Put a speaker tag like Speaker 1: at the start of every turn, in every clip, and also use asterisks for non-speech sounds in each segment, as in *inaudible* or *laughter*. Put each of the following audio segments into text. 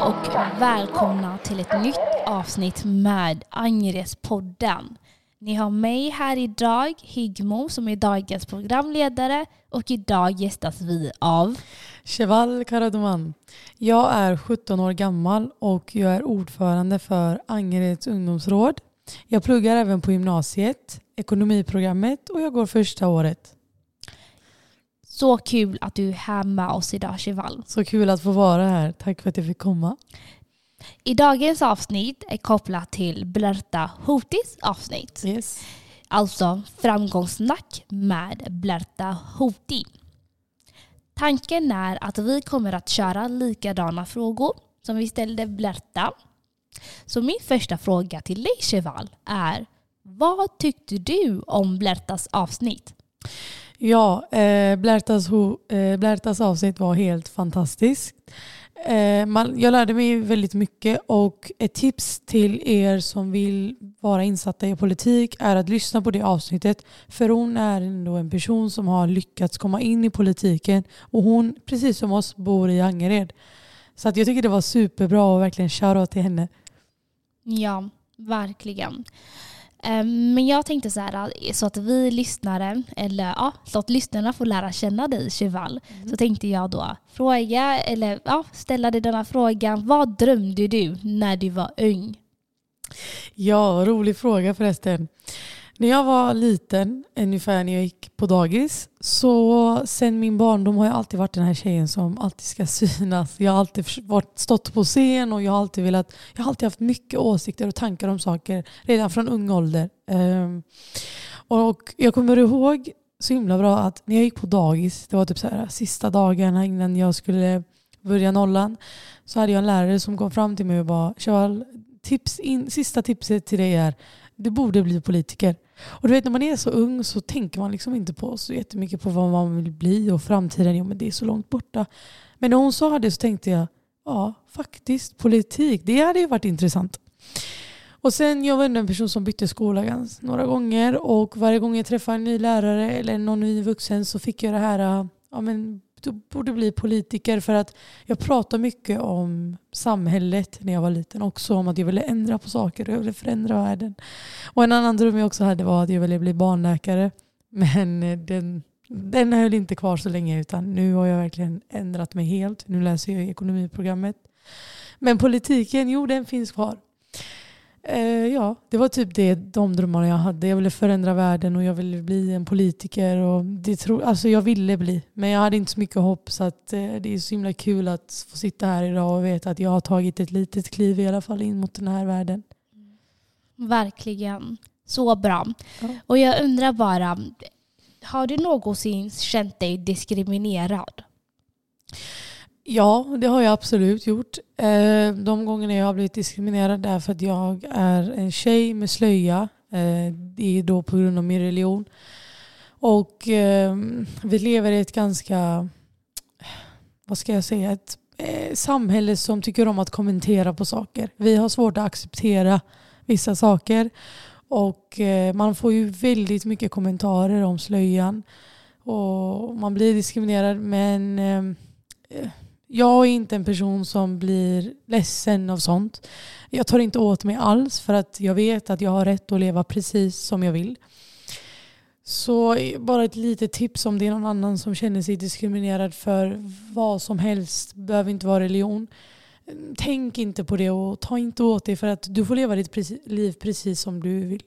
Speaker 1: och välkomna till ett nytt avsnitt med Angeredspodden. Ni har mig här idag, Higmo, som är dagens programledare och idag gästas vi av
Speaker 2: Cheval Karaduman. Jag är 17 år gammal och jag är ordförande för Angereds ungdomsråd. Jag pluggar även på gymnasiet, ekonomiprogrammet och jag går första året.
Speaker 1: Så kul att du är här med oss idag Cheval.
Speaker 2: Så kul att få vara här. Tack för att jag fick komma.
Speaker 1: I dagens avsnitt är kopplat till Blerta Hotis avsnitt.
Speaker 2: Yes.
Speaker 1: Alltså framgångssnack med Blerta Hoti. Tanken är att vi kommer att köra likadana frågor som vi ställde Blerta. Så min första fråga till dig Cheval är vad tyckte du om Blertas avsnitt?
Speaker 2: Ja, eh, Blärtas, ho- eh, Blärtas avsnitt var helt fantastiskt. Eh, man, jag lärde mig väldigt mycket och ett tips till er som vill vara insatta i politik är att lyssna på det avsnittet. För hon är ändå en person som har lyckats komma in i politiken och hon, precis som oss, bor i Angered. Så att jag tycker det var superbra och verkligen shoutout till henne.
Speaker 1: Ja, verkligen. Eh, Men jag tänkte så här, så att vi lyssnare, eller ja, så att lyssnarna får lära känna dig Cheval, så tänkte jag då fråga, eller ja, ställa dig denna frågan. Vad drömde du när du var ung?
Speaker 2: Ja, rolig fråga förresten. När jag var liten, ungefär när jag gick på dagis, så sen min barndom har jag alltid varit den här tjejen som alltid ska synas. Jag har alltid varit, stått på scen och jag har alltid velat, jag har alltid haft mycket åsikter och tankar om saker redan från ung ålder. Ehm, och jag kommer ihåg så himla bra att när jag gick på dagis, det var typ så här, sista dagarna innan jag skulle börja nollan, så hade jag en lärare som kom fram till mig och bara tips in, sista tipset till dig är du borde bli politiker. Och du vet när man är så ung så tänker man liksom inte på så jättemycket på vad man vill bli och framtiden, jo men det är så långt borta. Men när hon sa det så tänkte jag, ja faktiskt politik, det hade ju varit intressant. Och sen jag var ändå en person som bytte skola ganska, några gånger och varje gång jag träffade en ny lärare eller någon ny vuxen så fick jag det här, ja men borde bli politiker för att jag pratade mycket om samhället när jag var liten också. Om att jag ville ändra på saker och jag ville förändra världen. Och en annan dröm jag också hade var att jag ville bli barnläkare. Men den, den höll inte kvar så länge utan nu har jag verkligen ändrat mig helt. Nu läser jag ekonomiprogrammet. Men politiken, jo den finns kvar. Eh, ja, det var typ det, de drömmarna jag hade. Jag ville förändra världen och jag ville bli en politiker. Och det tro, alltså jag ville bli, men jag hade inte så mycket hopp. Så att, eh, det är så himla kul att få sitta här idag och veta att jag har tagit ett litet kliv i alla fall in mot den här världen.
Speaker 1: Verkligen. Så bra.
Speaker 2: Ja.
Speaker 1: Och jag undrar bara, har du någonsin känt dig diskriminerad?
Speaker 2: Ja, det har jag absolut gjort. Eh, de gångerna jag har blivit diskriminerad är för att jag är en tjej med slöja. Eh, det är då på grund av min religion. Och eh, vi lever i ett ganska, vad ska jag säga, ett samhälle som tycker om att kommentera på saker. Vi har svårt att acceptera vissa saker. Och man får ju väldigt mycket kommentarer om slöjan. Och man blir diskriminerad men jag är inte en person som blir ledsen av sånt. Jag tar inte åt mig alls för att jag vet att jag har rätt att leva precis som jag vill. Så bara ett litet tips om det är någon annan som känner sig diskriminerad för vad som helst, behöver inte vara religion. Tänk inte på det och ta inte åt dig för att du får leva ditt liv precis som du vill.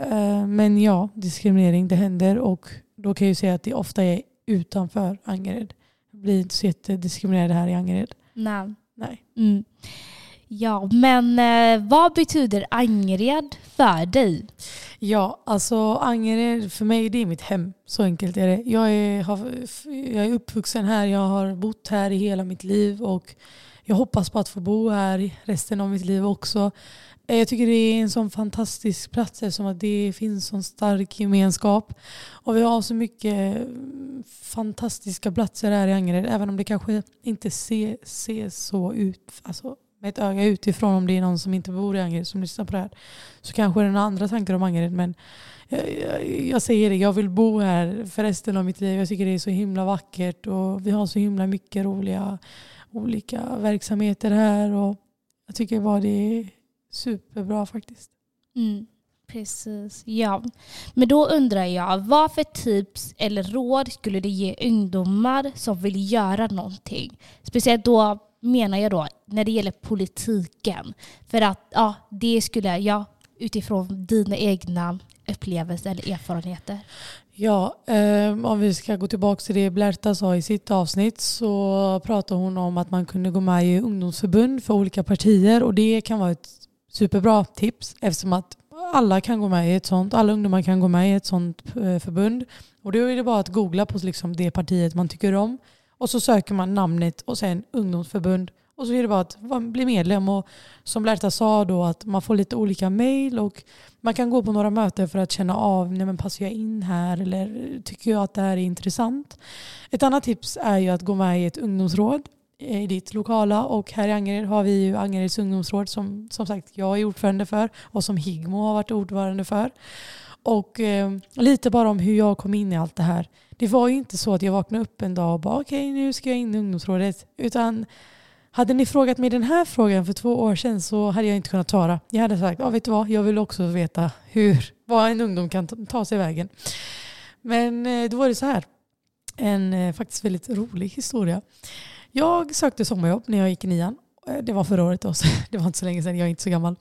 Speaker 2: Eh, men ja, diskriminering det händer och då kan jag ju säga att det ofta är utanför Angered. Blir inte så jättediskriminerad här i Angered.
Speaker 1: Nej.
Speaker 2: Nej.
Speaker 1: Mm. Ja, men eh, vad betyder Angered för dig?
Speaker 2: Ja, alltså Angered för mig det är mitt hem. Så enkelt är det. Jag är, har, jag är uppvuxen här, jag har bott här i hela mitt liv och jag hoppas på att få bo här i resten av mitt liv också. Eh, jag tycker det är en sån fantastisk plats eftersom att det finns sån stark gemenskap. Och vi har så mycket mm, fantastiska platser här i Angered även om det kanske inte ser, ser så ut. Alltså, med ett öga utifrån om det är någon som inte bor i Angered som lyssnar på det här. Så kanske det är några andra tankar om Angered. Men jag, jag, jag säger det, jag vill bo här för resten av mitt liv. Jag tycker det är så himla vackert och vi har så himla mycket roliga olika verksamheter här. Och jag tycker bara det är superbra faktiskt.
Speaker 1: Mm, precis, ja. Men då undrar jag, vad för tips eller råd skulle det ge ungdomar som vill göra någonting? Speciellt då menar jag då när det gäller politiken. För att ja, det skulle jag utifrån dina egna upplevelser eller erfarenheter.
Speaker 2: Ja, eh, om vi ska gå tillbaka till det Blärta sa i sitt avsnitt så pratade hon om att man kunde gå med i ungdomsförbund för olika partier och det kan vara ett superbra tips eftersom att alla kan gå med i ett sånt, alla ungdomar kan gå med i ett sånt eh, förbund. Och då är det bara att googla på liksom det partiet man tycker om och så söker man namnet och sen ungdomsförbund och så är det bara att bli medlem. Och som Lärta sa då att man får lite olika mejl. och man kan gå på några möten för att känna av, nej men passar jag in här eller eh, tycker jag att det här är intressant. Ett annat tips är ju att gå med i ett ungdomsråd Eh, i ditt lokala och här i Angered har vi ju Angereds ungdomsråd som som sagt jag är ordförande för och som Higmo har varit ordförande för. Och eh, lite bara om hur jag kom in i allt det här. Det var ju inte så att jag vaknade upp en dag och bara okej okay, nu ska jag in i ungdomsrådet. Utan hade ni frågat mig den här frågan för två år sedan så hade jag inte kunnat svara. Jag hade sagt, ja vet du vad, jag vill också veta hur, vad en ungdom kan ta sig vägen. Men eh, då var det så här, en eh, faktiskt väldigt rolig historia. Jag sökte sommarjobb när jag gick i nian. Eh, det var förra året då, så *laughs* det var inte så länge sedan, jag är inte så gammal.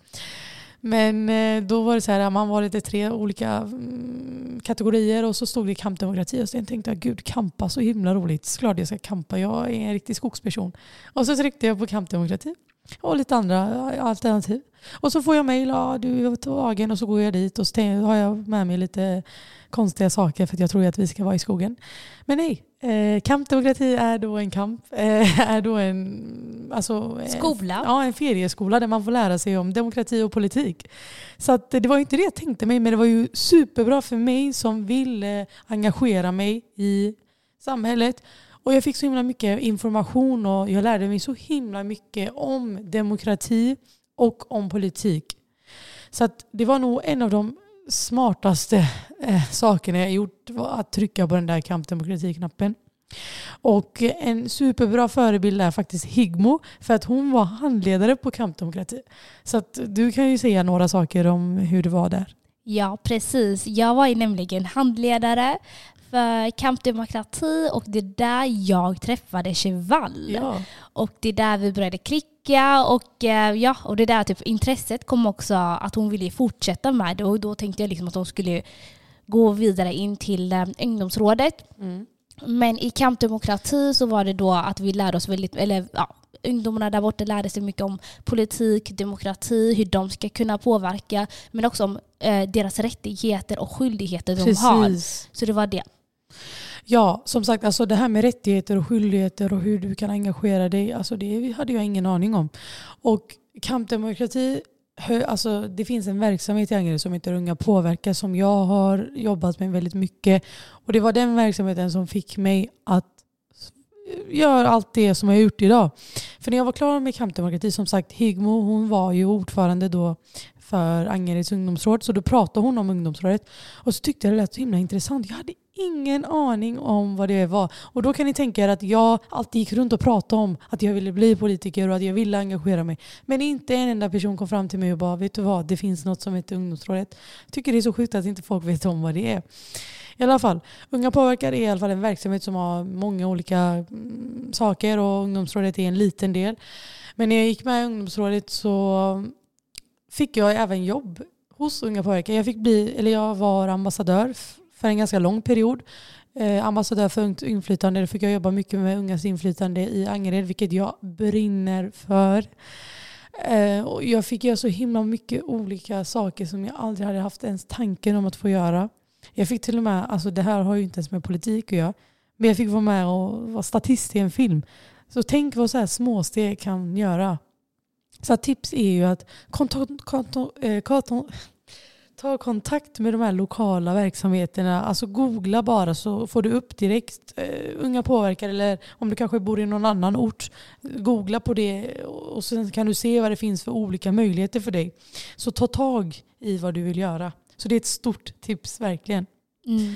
Speaker 2: Men eh, då var det så här, man var lite tre olika mm, kategorier och så stod det kampdemokrati och så tänkte jag gud kampa så himla roligt. Såklart jag ska kampa, jag är en riktig skogsperson. Och så tryckte jag på kampdemokrati och lite andra alternativ. Och så får jag mejl, ja, du är tagen och så går jag dit och så har jag med mig lite konstiga saker för att jag tror att vi ska vara i skogen. Men nej, eh, kampdemokrati är då en kamp, *laughs* eh, är då en, alltså,
Speaker 1: eh, Skola?
Speaker 2: ja, en ferieskola där man får lära sig om demokrati och politik. Så att, det var inte det jag tänkte mig, men det var ju superbra för mig som ville engagera mig i samhället. Och jag fick så himla mycket information och jag lärde mig så himla mycket om demokrati och om politik. Så att det var nog en av de smartaste eh, sakerna jag gjort var att trycka på den där kampdemokratiknappen. Och en superbra förebild är faktiskt Higmo för att hon var handledare på kampdemokrati. Så att du kan ju säga några saker om hur det var där.
Speaker 1: Ja, precis. Jag var ju nämligen handledare för kampdemokrati och det är där jag träffade Chevall. Ja. Och det är där vi började klicka och, eh, ja, och det är där typ intresset kom också att hon ville fortsätta med det och då tänkte jag liksom att hon skulle gå vidare in till eh, ungdomsrådet. Mm. Men i kampdemokrati så var det då att vi lärde oss väldigt, eller ja, ungdomarna där borta lärde sig mycket om politik, demokrati, hur de ska kunna påverka, men också om eh, deras rättigheter och skyldigheter Precis. de har. Så det var det.
Speaker 2: Ja, som sagt, alltså det här med rättigheter och skyldigheter och hur du kan engagera dig, alltså det hade jag ingen aning om. Och kampdemokrati, alltså det finns en verksamhet i Angered som heter Unga påverkar som jag har jobbat med väldigt mycket. Och det var den verksamheten som fick mig att göra allt det som jag har gjort idag. För när jag var klar med kampdemokrati, som sagt, Higmo hon var ju ordförande då för Angereds ungdomsråd. Så då pratade hon om ungdomsrådet. Och så tyckte jag det lät så himla intressant. Jag hade ingen aning om vad det var. Och då kan ni tänka er att jag alltid gick runt och pratade om att jag ville bli politiker och att jag ville engagera mig. Men inte en enda person kom fram till mig och bara, vet du vad, det finns något som heter ungdomsrådet. Jag tycker det är så sjukt att inte folk vet om vad det är. I alla fall, Unga påverkar är i alla fall en verksamhet som har många olika mm, saker och ungdomsrådet är en liten del. Men när jag gick med i ungdomsrådet så fick jag även jobb hos Unga påverkar. Jag, fick bli, eller jag var ambassadör för en ganska lång period. Eh, ambassadör för ungt inflytande. Då fick jag jobba mycket med ungas inflytande i Angered, vilket jag brinner för. Eh, och jag fick göra så himla mycket olika saker som jag aldrig hade haft ens tanken om att få göra. Jag fick till och med, alltså det här har ju inte ens med politik att göra, men jag fick vara med och vara statist i en film. Så tänk vad så här småsteg kan göra. Så tips är ju att kontakta... kontakt, eh, ta kontakt med de här lokala verksamheterna. Alltså googla bara så får du upp direkt uh, Unga påverkar eller om du kanske bor i någon annan ort. Googla på det och sen kan du se vad det finns för olika möjligheter för dig. Så ta tag i vad du vill göra. Så det är ett stort tips verkligen.
Speaker 1: Mm.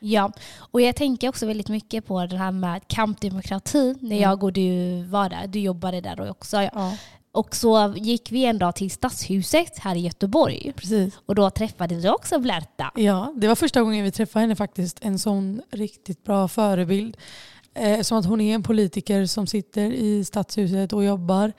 Speaker 1: Ja, och jag tänker också väldigt mycket på det här med kampdemokrati när
Speaker 2: Mm.
Speaker 1: jag och du var där. Du jobbade där också.
Speaker 2: Ja,
Speaker 1: Och så gick vi en dag till Stadshuset här i Göteborg.
Speaker 2: precis.
Speaker 1: Och då träffade vi också Blerta.
Speaker 2: Ja, det var första gången vi träffade henne faktiskt. En sån riktigt bra förebild. Eh, som att hon är en politiker som sitter i stadshuset och jobbar.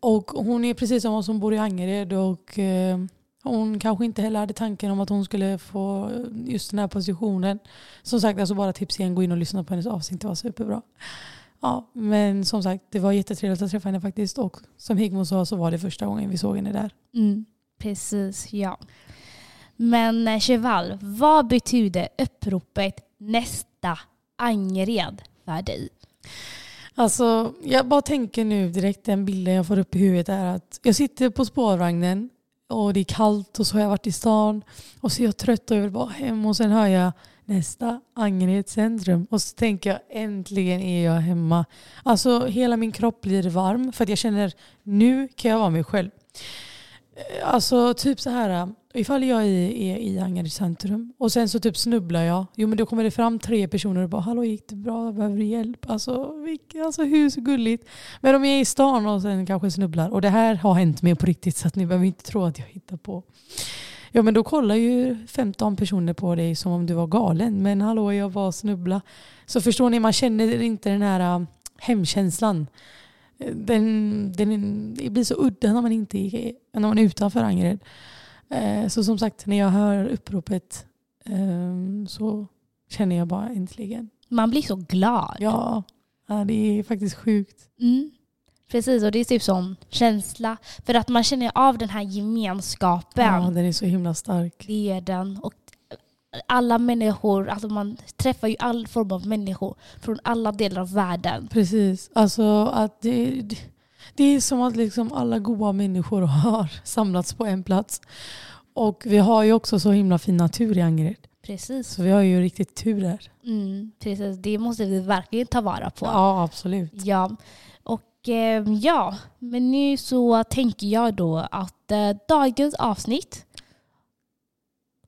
Speaker 2: Och hon är precis som oss som bor i Angered och eh, hon kanske inte heller hade tanken om att hon skulle få just den här positionen. Som sagt, alltså bara tips igen, gå in och lyssna på hennes avsnitt, det var superbra. Ja, men som sagt, det var jättetrevligt att träffa henne faktiskt och som Higmo sa så var det första gången vi såg henne där.
Speaker 1: Mm, precis, ja. Men eh, Cheval, vad betyder uppropet nästa Angered för dig?
Speaker 2: Alltså, jag bara tänker nu direkt, den bilden jag får upp i huvudet är att jag sitter på spårvagnen och det är kallt och så har jag varit i stan och så är jag trött och jag vill bara hem och sen hör jag nästa Angered centrum och så tänker jag äntligen är jag hemma. Alltså hela min kropp blir varm för att jag känner nu kan jag vara mig själv. Eh, alltså typ så här, eh, ifall jag är, är i Angered centrum och sen så typ snubblar jag. Jo men då kommer det fram tre personer och bara hallå gick det bra, behöver du hjälp? Alltså, vilka, alltså hur så gulligt. Men om jag är i stan och sen kanske snubblar och det här har hänt mig på riktigt så att ni behöver inte tro att jag hittar på. Ja men då kollar ju 15 personer på dig som om du var galen. Men hallå jag var snubbla. Så förstår ni, man känner inte den här äh, hemkänslan. Den, den, det blir så udda när man inte är, när man är utanför Angered. Eh, Så som sagt, när jag hör uppropet eh, så känner jag bara äntligen.
Speaker 1: Man blir så glad.
Speaker 2: Ja, ja det är faktiskt sjukt.
Speaker 1: Mm. Precis, och det är typ sån känsla. För att man känner av den här gemenskapen.
Speaker 2: Ja, den är så himla stark.
Speaker 1: Det är den. Och alla människor, alltså man träffar ju all form av människor från alla delar av världen.
Speaker 2: Precis. Alltså att det, det, det är som att liksom alla goda människor har *laughs* samlats på en plats. Och vi har ju också så himla fin natur i Angered.
Speaker 1: Precis.
Speaker 2: Så vi har ju riktigt tur där.
Speaker 1: Mm, precis. Det måste vi verkligen ta vara på.
Speaker 2: Ja, absolut.
Speaker 1: Ja, och eh, ja, men nu så tänker jag då att eh, dagens avsnitt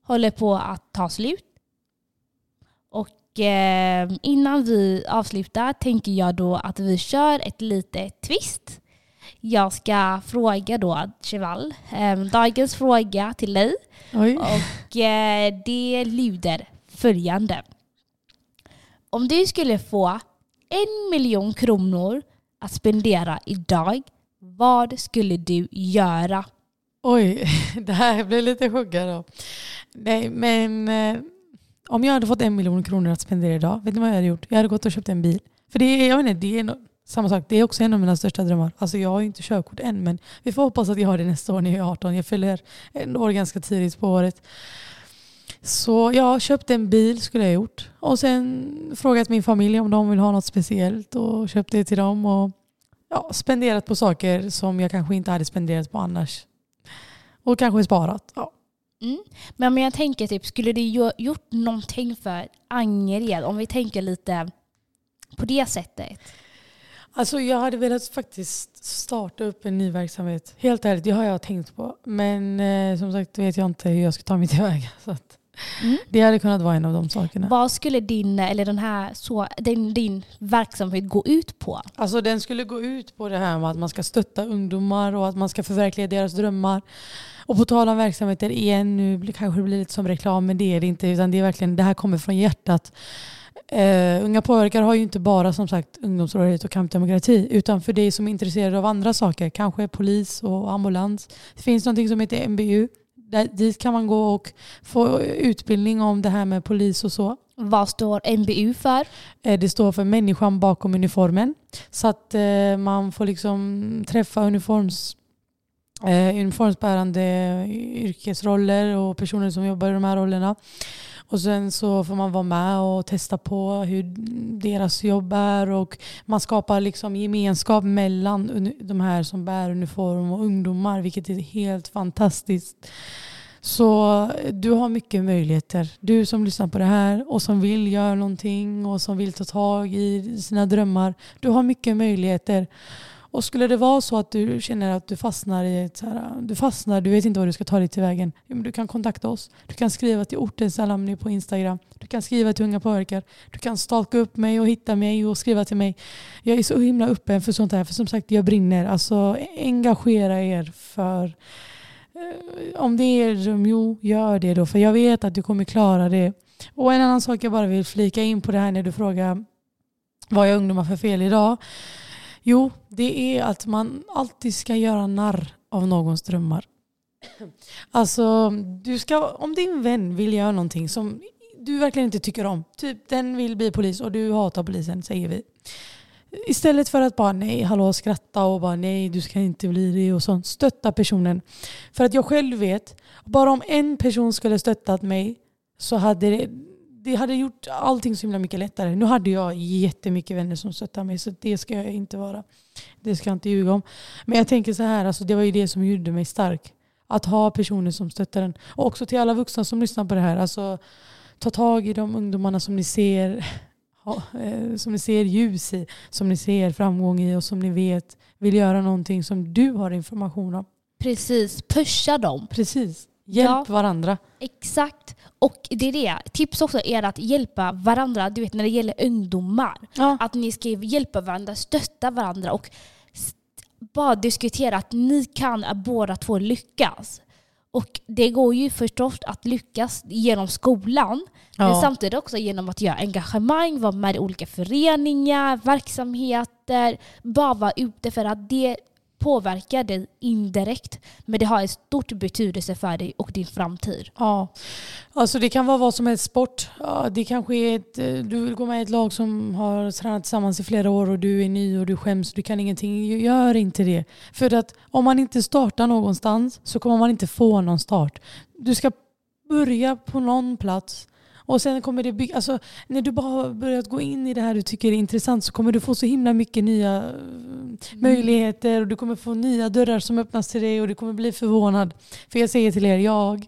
Speaker 1: håller på att ta slut. Och eh, innan vi avslutar tänker jag då att vi kör ett litet twist. Jag ska fråga då Cheval, dagens fråga till dig
Speaker 2: Oj.
Speaker 1: och det lyder följande. Om du skulle få en miljon kronor att spendera idag, vad skulle du göra?
Speaker 2: Oj, *laughs* det här blir lite chockad då. Nej, men eh, om jag hade fått en miljon kronor att spendera idag, vet ni vad jag hade gjort? Jag hade gått och köpt en bil. För det är, jag vet inte, det är no- samma sak, det är också en av mina största drömmar. Alltså jag har ju inte körkort än, men vi får hoppas att jag har det nästa år när jag är 18. Jag fyller en år ganska tidigt på året. Så jag har köpt en bil skulle jag gjort. Och sen frågat min familj om de vill ha något speciellt och köpt det till dem. Och ja, spenderat på saker som jag kanske inte hade spenderat på annars. Och kanske sparat. Ja.
Speaker 1: Mm. Men, men jag tänker typ, skulle du gjort någonting för Angered? Om vi tänker lite på det sättet.
Speaker 2: Alltså jag hade velat faktiskt starta upp en ny verksamhet. Helt ärligt, det har jag tänkt på. Men eh, som sagt vet jag inte hur jag ska ta mig tillväga. *laughs* Så att
Speaker 1: Mm.
Speaker 2: det hade kunnat vara en av de sakerna.
Speaker 1: Vad skulle din, eller den här, så, din, din verksamhet gå ut på?
Speaker 2: Alltså den skulle gå ut på det här med att man ska stötta ungdomar och att man ska förverkliga deras drömmar. Och på tal om verksamheter igen, nu blir- kanske det blir lite som reklam men det är det inte. Utan det är verkligen, det här kommer från hjärtat. Uh, Unga påverkar har ju inte bara som sagt ungdomsrådet och kampdemokrati utan för dig som är intresserad av andra saker, kanske polis och ambulans. Det finns någonting som heter MBU. Där, dit kan man gå och få utbildning om det här med polis och så.
Speaker 1: Vad står NBU för?
Speaker 2: Eh, Det står för människan bakom uniformen. Så att eh, man får liksom träffa uniforms, eh, uniformsbärande yrkesroller och personer som jobbar i de här rollerna. Och sen så får man vara med och testa på hur deras jobb är och man skapar liksom gemenskap mellan de här som bär uniform och ungdomar vilket är helt fantastiskt. Så du har mycket möjligheter. Du som lyssnar på det här och som vill göra någonting och som vill ta tag i sina drömmar. Du har mycket möjligheter. Och skulle det vara så att du känner att du fastnar i ett så här, du fastnar, du vet inte vad du ska ta dig till vägen. Men du kan kontakta oss. Du kan skriva till ortens alumni på Instagram. Du kan skriva till Unga påverkar. Du kan stalka upp mig och hitta mig och skriva till mig. Jag är så himla öppen för sånt här. För som sagt, jag brinner. Alltså engagera er för eh, om det är rum, jo, gör det då. För jag vet att du kommer klara det. Och en annan sak jag bara vill flika in på det här när du frågar vad är ungdomar för fel idag? Jo, det är att man alltid ska göra narr av någons drömmar. Alltså, du ska, om din vän vill göra någonting som du verkligen inte tycker om, typ den vill bli polis och du hatar polisen, säger vi. Istället för att bara nej, hallå, skratta och bara nej, du ska inte bli det och sånt. Stötta personen. För att jag själv vet, bara om en person skulle stöttat mig så hade det, det hade gjort allting så himla mycket lättare. Nu hade jag jättemycket vänner som stöttade mig så det ska jag inte vara. Det ska jag inte ljuga om. Men jag tänker så här, alltså, det var ju det som gjorde mig stark. Att ha personer som stöttar en. Och också till alla vuxna som lyssnar på det här. Alltså, ta tag i de ungdomarna som ni ser *laughs* eh, som ni ser ljus i, som ni ser framgång i och som ni vet vill göra någonting som du har information om.
Speaker 1: Precis, pusha dem.
Speaker 2: Precis. Hjälp
Speaker 1: Ja.
Speaker 2: varandra.
Speaker 1: Exakt. Och det är det. Tips också är att hjälpa varandra, du vet när det gäller ungdomar.
Speaker 2: Ja.
Speaker 1: Att ni ska hjälpa varandra, stötta varandra och bara diskutera att ni kan båda två lyckas. Och det går ju förstås att lyckas genom skolan, men
Speaker 2: Ja.
Speaker 1: samtidigt också genom att göra engagemang, vara med i olika föreningar, verksamheter, bara vara ute för att det påverkar dig indirekt. Men det har en stor betydelse för dig och din framtid.
Speaker 2: Ja, alltså det kan vara vad som helst sport. Ja, det kanske är ett, eh, du vill gå med i ett lag som har tränat tillsammans i flera år och du är ny och du skäms, du kan ingenting. Gör inte det. För att om man inte startar någonstans så kommer man inte få någon start. Du ska börja på någon plats och sen kommer det bygga, alltså när du bara har börjat gå in i det här du tycker är intressant så kommer du få så himla mycket nya eh, möjligheter och du kommer få nya dörrar som öppnas till dig och du kommer bli förvånad. För jag säger till er, jag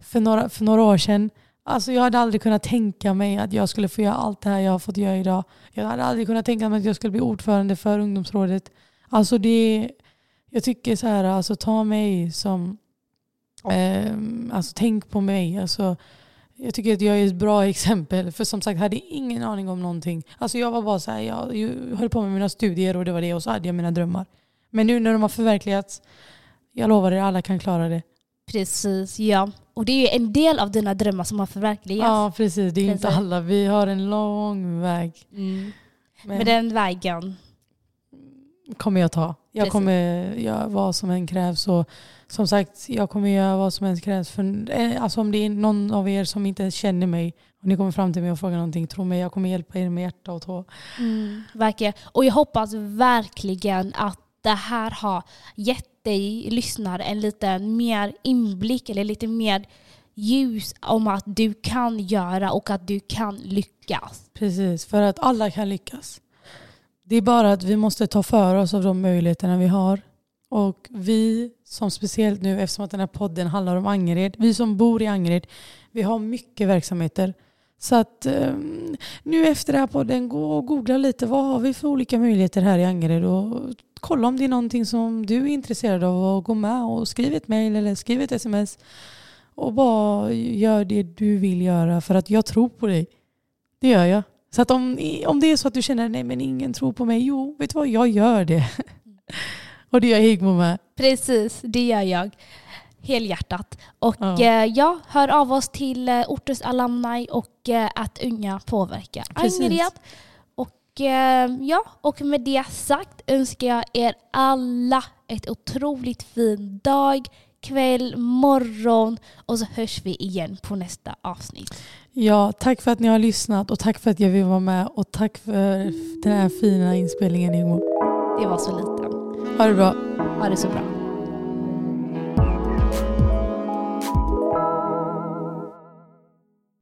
Speaker 2: för några, för några år sedan, alltså jag hade aldrig kunnat tänka mig att jag skulle få göra allt det här jag har fått göra idag. Jag hade aldrig kunnat tänka mig att jag skulle bli ordförande för ungdomsrådet. Alltså det, jag tycker så här, alltså ta mig som, eh, alltså tänk på mig. Alltså, jag tycker att jag är ett bra *laughs* exempel. För som sagt, jag hade ingen aning om någonting. Alltså jag var bara så här, jag, jag höll på med mina studier och det var det. Och så hade jag mina drömmar. Men nu när de har förverkligats, jag lovar er, alla kan klara det.
Speaker 1: Precis, ja. Och det är ju en del av dina drömmar som har förverkligats.
Speaker 2: Ja, precis. Det är inte
Speaker 1: Precis.
Speaker 2: alla. Vi har en lång väg.
Speaker 1: Mm.
Speaker 2: Men
Speaker 1: Men den vägen.
Speaker 2: Kommer jag ta. Jag
Speaker 1: Precis.
Speaker 2: kommer göra vad som än krävs. Och som sagt, jag kommer göra vad som än krävs. För, eh, alltså om det är någon av er som inte känner mig och ni kommer fram till mig och frågar någonting, tro mig, jag kommer hjälpa er med hjärta och tå.
Speaker 1: Mm. Verkligen. Och jag hoppas verkligen att det här har gett dig lyssnare en lite mer inblick eller lite mer ljus om att du kan göra och att du kan lyckas.
Speaker 2: Precis, för att alla kan lyckas. Det är bara att vi måste ta för oss av de möjligheterna vi har. Och vi som speciellt nu, eftersom att den här podden handlar om Angered, vi som bor i Angered, vi har mycket verksamheter. Så att um, nu efter den här podden, gå och googla lite. Vad har vi för olika möjligheter här i Angered? Och kolla om det är någonting som du är intresserad av och gå med och skriv ett mejl eller skriv ett sms. Och bara gör det du vill göra för att jag tror på dig. Det gör jag. Så att om, om det är så att du känner nej men ingen tror på mig, jo vet du vad, jag gör det. *laughs* och det gör Higmo med.
Speaker 1: Precis, det gör jag. Helhjärtat. Och
Speaker 2: Ja.
Speaker 1: ja. ja, hör av oss till eh, Ortens alumni och eh, att unga påverkar. Angered. Och eh, ja, och med det sagt önskar jag er alla ett otroligt fin dag, kväll, morgon och så hörs vi igen på nästa avsnitt.
Speaker 2: Ja, tack för att ni har lyssnat och tack för att jag vill vara med och tack för den här fina inspelningen.
Speaker 1: Det var så lite.
Speaker 2: Ha det bra.
Speaker 1: Ha det så bra.